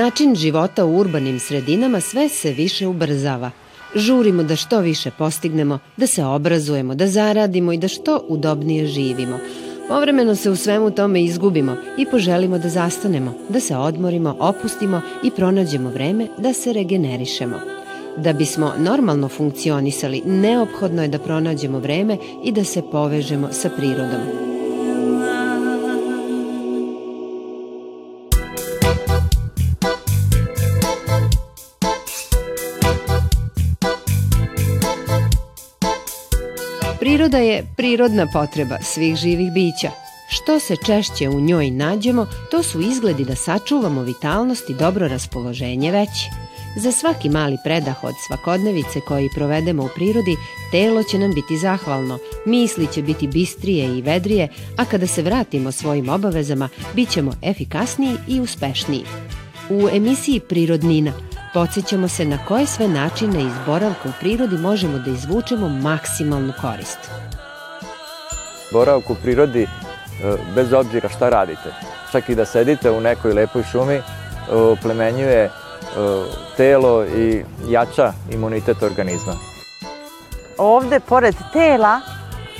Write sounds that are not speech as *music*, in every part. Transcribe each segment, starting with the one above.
Način života u urbanim sredinama sve se više ubrzava. Žurimo da što više postignemo, da se obrazujemo, da zaradimo i da što udobnije živimo. Povremeno se u svemu tome izgubimo i poželimo da zastanemo, da se odmorimo, opustimo i pronađemo vreme da se regenerišemo. Da bismo normalno funkcionisali, neophodno je da pronađemo vreme i da se povežemo sa prirodom. Priroda je prirodna potreba svih živih bića. Što se češće u njoj nađemo, to su izgledi da sačuvamo vitalnost i dobro raspoloženje veći. Za svaki mali predah od svakodnevice koji provedemo u prirodi, telo će nam biti zahvalno, misli će biti bistrije i vedrije, a kada se vratimo svojim obavezama, bit ćemo efikasniji i uspešniji. U emisiji Prirodnina – Podsećamo se na koje sve načine iz boravka u prirodi možemo da izvučemo maksimalnu korist. Boravak u prirodi, e, bez obzira šta radite, čak i da sedite u nekoj lepoj šumi, e, plemenjuje e, telo i jača imunitet organizma. Ovde, pored tela,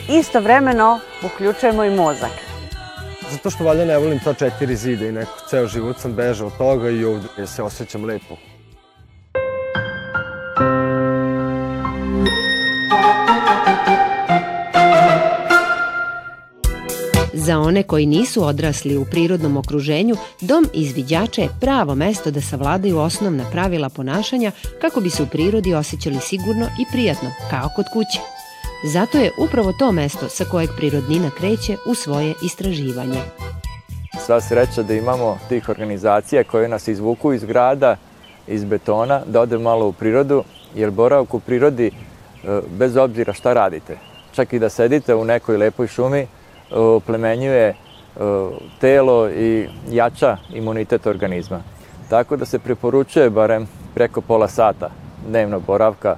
istovremeno uključujemo i mozak. Zato što valjda ne volim to četiri zida i neko ceo život sam bežao od toga i ovde se osjećam lepo. Za one koji nisu odrasli u prirodnom okruženju, dom izviđača je pravo mesto da savladaju osnovna pravila ponašanja kako bi se u prirodi osjećali sigurno i prijatno, kao kod kuće. Zato je upravo to mesto sa kojeg prirodnina kreće u svoje istraživanje. Sva sreća da imamo tih organizacija koje nas izvuku iz grada, iz betona, da ode malo u prirodu, jer boravak u prirodi, e, bez obzira šta radite, čak i da sedite u nekoj lepoj šumi, oplemenjuje e, telo i jača imunitet organizma. Tako da se preporučuje barem preko pola sata dnevnog boravka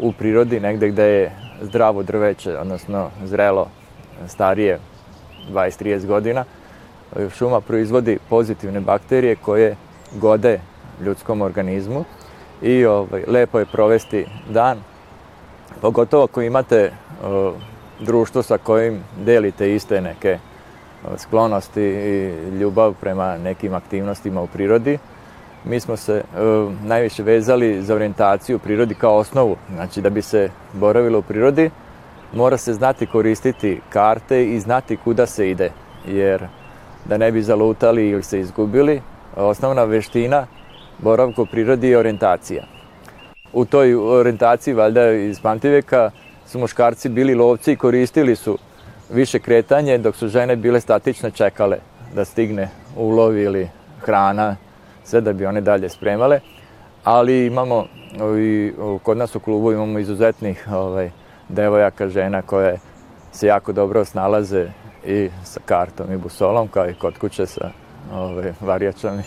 u prirodi, negde gde je zdravo drveće, odnosno zrelo, starije 20-30 godina. Šuma proizvodi pozitivne bakterije koje gode ljudskom organizmu i ovaj, lepo je provesti dan, pogotovo ako imate o, društvo sa kojim delite iste neke e, sklonosti i ljubav prema nekim aktivnostima u prirodi. Mi smo se e, najviše vezali za orijentaciju u prirodi kao osnovu. Znači, da bi se boravilo u prirodi, mora se znati koristiti karte i znati kuda se ide. Jer da ne bi zalutali ili se izgubili, osnovna veština boravka u prirodi je orijentacija. U toj orijentaciji, valjda iz pamtiveka, su muškarci bili lovci i koristili su više kretanje, dok su žene bile statične čekale da stigne ulov ili hrana, sve da bi one dalje spremale. Ali imamo, i kod nas u klubu imamo izuzetnih ovaj, devojaka, žena koje se jako dobro snalaze i sa kartom i busolom, kao i kod kuće sa ovaj, varjačami.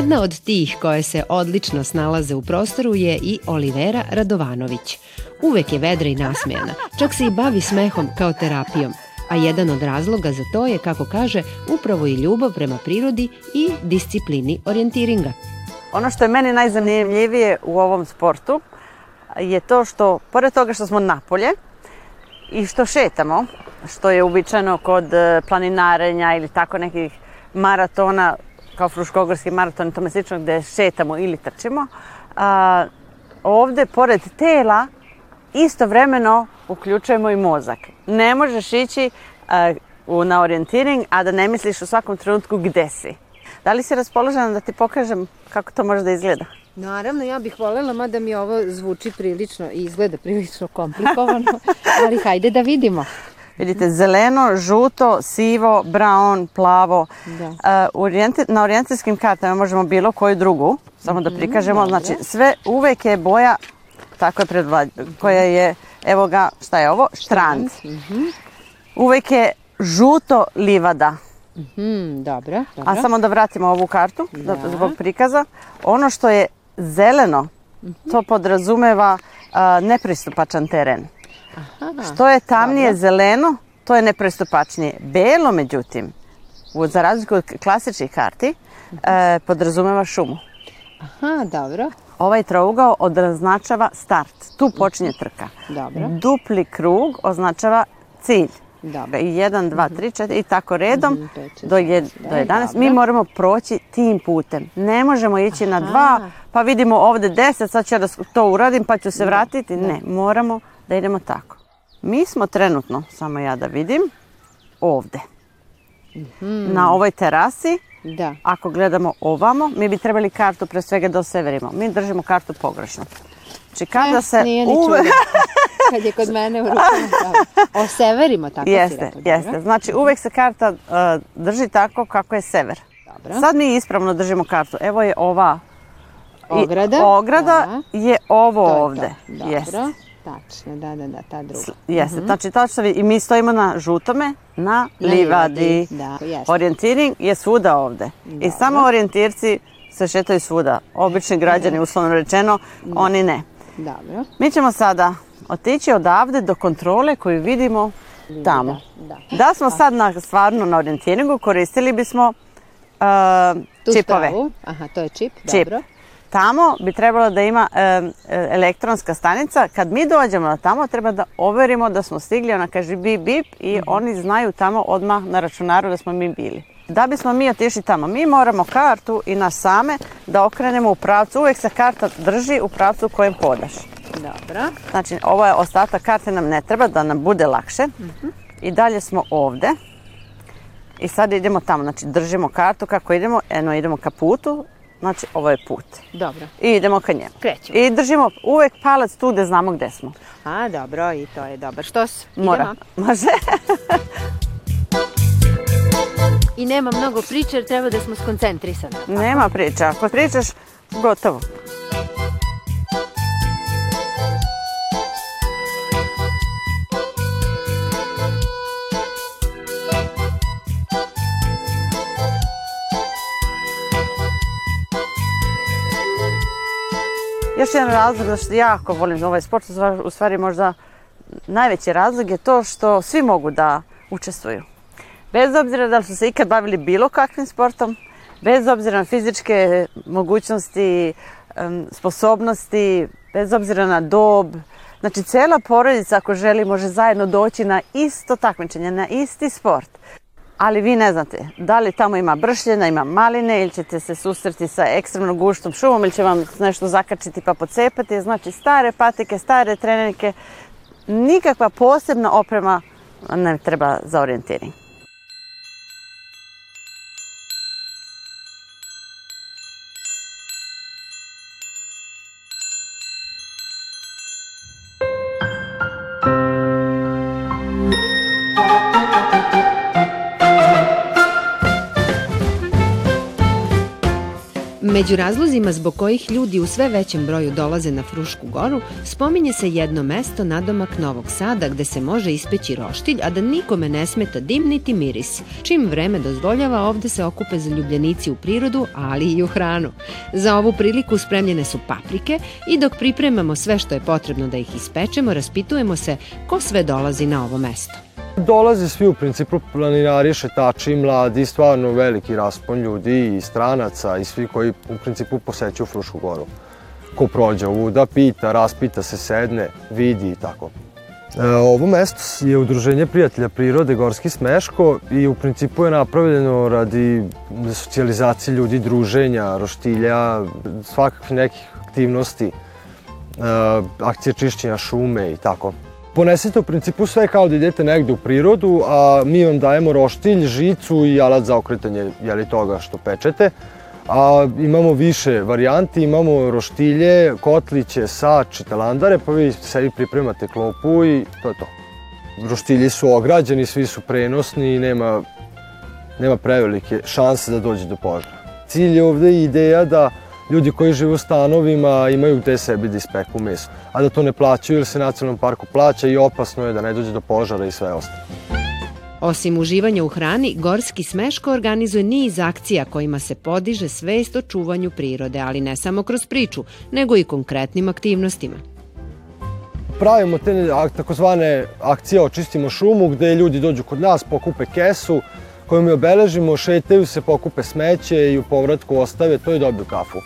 Jedna od tih koje se odlično snalaze u prostoru je i Olivera Radovanović. Uvek je vedra i nasmejana, čak se i bavi smehom kao terapijom, a jedan od razloga za to je, kako kaže, upravo i ljubav prema prirodi i disciplini orijentiringa. Ono što je meni najzanimljivije u ovom sportu je to što, pored toga što smo napolje i što šetamo, što je uobičajeno kod e, planinarenja ili tako nekih maratona, kao Fruškogorski maraton i tome slično gde šetamo ili trčimo, a, ovde pored tela istovremeno uključujemo i mozak. Ne možeš ići a, u, na orijentiring, a da ne misliš u svakom trenutku gde si. Da li si raspoložena da ti pokažem kako to može da izgleda? Naravno, ja bih volela, mada mi ovo zvuči prilično i izgleda prilično komplikovano, *laughs* ali hajde da vidimo. Vidite, zeleno, žuto, sivo, brown, plavo. Da. Eh, uh, orijenti, na orijentacijskim kartama možemo bilo koju drugu, samo da mhm, prikažemo. Mm, znači, sve uvek je boja tako je predvlad, koja je, evo ga, šta je ovo? Štrand. Mm -hmm. Uvek je žuto livada. Mm -hmm, dobro, dobro. A samo da vratimo ovu kartu, da. zbog prikaza. Ono što je zeleno, mhm. to podrazumeva a, eh, nepristupačan teren. Aha, Što je tamnije dobro. zeleno, to je neprestupačnije. Belo, međutim, u, za razliku od klasičnih karti, mhm. e, podrazumeva šumu. Aha, dobro. Ovaj trougao označava start. Tu počinje trka. Dobro. Dupli krug označava cilj. Dobro. I 1, 2, 3, 4 i tako redom mm -hmm, do, je, do 11. Da, dobro. Mi moramo proći tim putem. Ne možemo ići Aha. na 2, pa vidimo ovde 10, sad ću ja da to uradim, pa ću se da, vratiti. Da. Ne, moramo da idemo tako. Mi smo trenutno, samo ja da vidim, ovde. Mm. Na ovoj terasi, da. ako gledamo ovamo, mi bi trebali kartu pre svega da oseverimo. Mi držimo kartu pogrešno. Znači kada eh, da se... Nije ni uve... *laughs* Kad je kod mene u rukama. Da. Oseverimo tako jeste, si rekao. Jeste, jeste. Znači uvek se karta uh, drži tako kako je sever. Dobro. Sad mi ispravno držimo kartu. Evo je ova ograda. I, ograda da. je ovo je ovde. Dobro. Jeste. Tačno, da, da, da, ta druga. Jeste, uh -huh. znači tačno i mi stojimo na žutome, na, na livadi. Da, jeste. Orijentiring je svuda ovde. Dobro. I samo orijentirci se šetaju svuda. Obični mhm. građani, Dobro. uslovno rečeno, Dobro. Da. oni ne. Dobro. Mi ćemo sada otići odavde do kontrole koju vidimo tamo. Da, da. da smo sad na, stvarno na orijentiringu koristili bismo uh, čipove. Aha, to je čip, čip. dobro tamo bi trebalo da ima e, e, elektronska stanica. Kad mi dođemo na tamo, treba da overimo da smo stigli, ona kaže bip bip i mm -hmm. oni znaju tamo odmah na računaru da smo mi bili. Da bismo mi otišli tamo, mi moramo kartu i nas same da okrenemo u pravcu, uvek se karta drži u pravcu u kojem podaš. Dobro. Znači, ovo je ostatak karte nam ne treba da nam bude lakše. Mm -hmm. I dalje smo ovde. I sad idemo tamo, znači držimo kartu kako idemo, eno idemo ka putu, Znači, ovo je put. Dobro. I idemo ka njemu. Krećemo. I držimo uvek palac tu da znamo gde smo. A, dobro, i to je dobro. Što su? Mora. Idemo. Može. I nema mnogo priče treba da smo skoncentrisani. Nema priča. Ako pričaš, gotovo. Još jedan razlog zašto jako volim ovaj sport, u stvari možda najveći razlog je to što svi mogu da učestvuju. Bez obzira da li su se ikad bavili bilo kakvim sportom, bez obzira na fizičke mogućnosti, sposobnosti, bez obzira na dob. Znači, cela porodica ako želi može zajedno doći na isto takmičenje, na isti sport ali vi ne znate da li tamo ima bršljena, ima maline ili ćete se susreti sa ekstremno guštom šumom ili će vam nešto zakačiti pa pocepati. Znači stare patike, stare trenenike, nikakva posebna oprema ne treba za orijentiring. thank Među razlozima zbog kojih ljudi u sve većem broju dolaze na Frušku goru, spominje se jedno mesto nadomak Novog Sada gde se može ispeći roštilj, a da nikome ne smeta dim niti miris. Čim vreme dozvoljava, ovde se okupe zaljubljenici u prirodu, ali i u hranu. Za ovu priliku spremljene su paprike i dok pripremamo sve što je potrebno da ih ispečemo, raspitujemo se ko sve dolazi na ovo mesto. Dolaze svi u principu planinari, šetači, mladi, stvarno veliki raspon ljudi i stranaca i svi koji u principu posećuju Frušku goru. Ko prođe ovuda, pita, raspita se, sedne, vidi i tako. E, ovo mesto je udruženje prijatelja prirode Gorski Smeško i u principu je napravljeno radi socijalizacije ljudi, druženja, roštilja, svakakvih nekih aktivnosti, e, akcije čišćenja šume i tako ponesete u principu sve kao da idete negde u prirodu, a mi vam dajemo roštilj, žicu i alat za okretanje jeli, toga što pečete. A imamo više varijanti, imamo roštilje, kotliće, sač i telandare, pa vi sebi pripremate klopu i to je to. Roštilji su ograđeni, svi su prenosni i nema, nema prevelike šanse da dođe do požara. Cilj je ovde ideja da ljudi koji žive u stanovima imaju gde sebi da ispeku meso, a da to ne plaćaju ili se nacionalnom parku plaća i opasno je da ne dođe do požara i sve ostalo. Osim uživanja u hrani, Gorski smeško organizuje niz akcija kojima se podiže svest o čuvanju prirode, ali ne samo kroz priču, nego i konkretnim aktivnostima. Pravimo te takozvane akcije Očistimo šumu, gde ljudi dođu kod nas, pokupe kesu, kojom mi obeležimo, šetaju se, pokupe smeće i u povratku ostave to i dobiju kafu.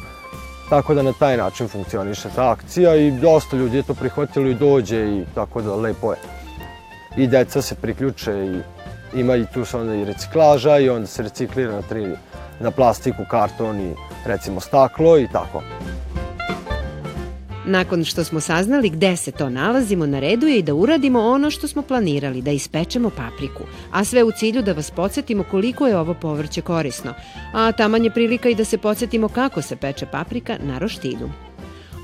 Tako da na taj način funkcioniše ta akcija i dosta ljudi je to prihvatilo i dođe i tako da lepo je. I deca se priključe i ima i tu se onda i reciklaža i onda se reciklira na, tri, na plastiku, karton i recimo staklo i tako. Nakon što smo saznali gde se to nalazimo, na redu je i da uradimo ono što smo planirali, da ispečemo papriku, a sve u cilju da vas podsjetimo koliko je ovo povrće korisno, a taman je prilika i da se podsjetimo kako se peče paprika na roštilju.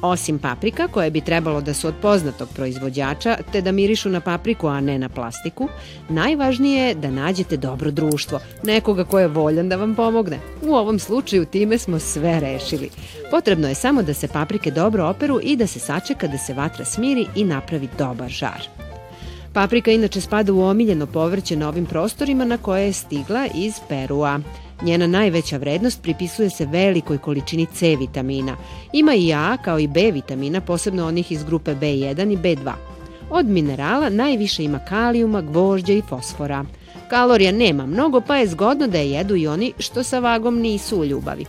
Osim paprika, koje bi trebalo da su od poznatog proizvođača, te da mirišu na papriku, a ne na plastiku, najvažnije je da nađete dobro društvo, nekoga ko je voljan da vam pomogne. U ovom slučaju time smo sve rešili. Potrebno je samo da se paprike dobro operu i da se sačeka da se vatra smiri i napravi dobar žar. Paprika inače spada u omiljeno povrće na ovim prostorima na koje je stigla iz Perua. Njena najveća vrednost pripisuje se velikoj količini C vitamina. Ima i A kao i B vitamina, posebno onih iz grupe B1 i B2. Od minerala najviše ima kalijuma, gvožđa i fosfora. Kalorija nema mnogo, pa je zgodno da je jedu i oni što sa vagom nisu u ljubavi.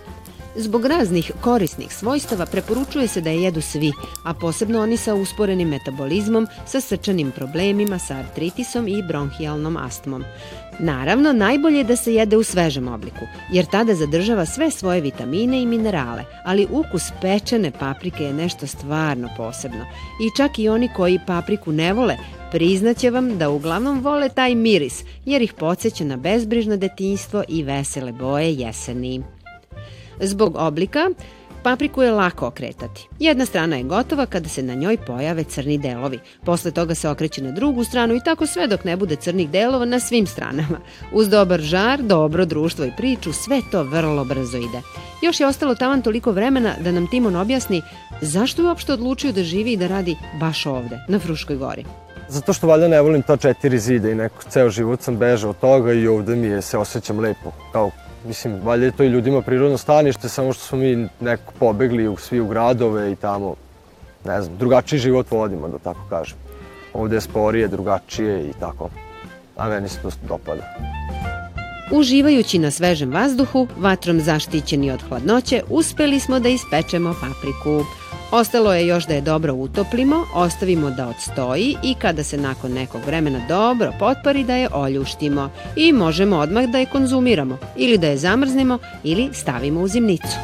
Zbog raznih korisnih svojstava preporučuje se da je jedu svi, a posebno oni sa usporenim metabolizmom, sa srčanim problemima, sa artritisom i bronhijalnom astmom. Naravno, najbolje je da se jede u svežem obliku, jer tada zadržava sve svoje vitamine i minerale, ali ukus pečene paprike je nešto stvarno posebno. I čak i oni koji papriku ne vole, priznaće vam da uglavnom vole taj miris, jer ih podsjeća na bezbrižno detinjstvo i vesele boje jeseni. Zbog oblika, Papriku je lako okretati. Jedna strana je gotova kada se na njoj pojave crni delovi. Posle toga se okreće na drugu stranu i tako sve dok ne bude crnih delova na svim stranama. Uz dobar žar, dobro društvo i priču, sve to vrlo brzo ide. Još je ostalo taman toliko vremena da nam Timon objasni zašto je uopšte odlučio da živi i da radi baš ovde, na Fruškoj gori. Zato što valjda ne volim ta četiri zida i neko ceo život sam bežao od toga i ovde mi je se osjećam lepo, kao Mislim, valjda je to i ljudima prirodno stanište, samo što smo mi neko pobegli u, svi u gradove i tamo, ne znam, drugačiji život vodimo, da tako kažem. Ovde je sporije, drugačije i tako. A meni se to dopada. Uživajući na svežem vazduhu, vatrom zaštićeni od hladnoće, uspeli smo da ispečemo papriku. Ostalo je još da je dobro utoplimo, ostavimo da odstoji i kada se nakon nekog vremena dobro potpari da je oljuštimo i možemo odmah da je konzumiramo ili da je zamrznemo ili stavimo u zimnicu.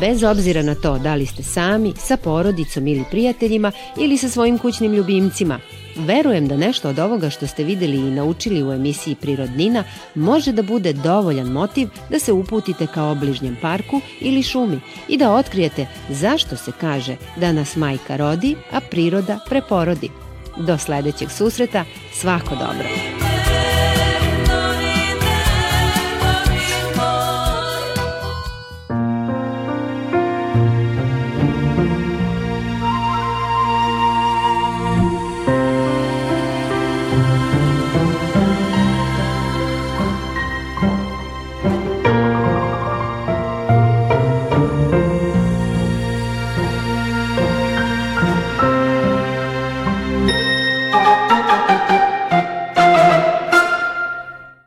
bez obzira na to da li ste sami, sa porodicom ili prijateljima ili sa svojim kućnim ljubimcima. Verujem da nešto od ovoga što ste videli i naučili u emisiji Prirodnina može da bude dovoljan motiv da se uputite ka obližnjem parku ili šumi i da otkrijete zašto se kaže da nas majka rodi, a priroda preporodi. Do sledećeg susreta, svako dobro!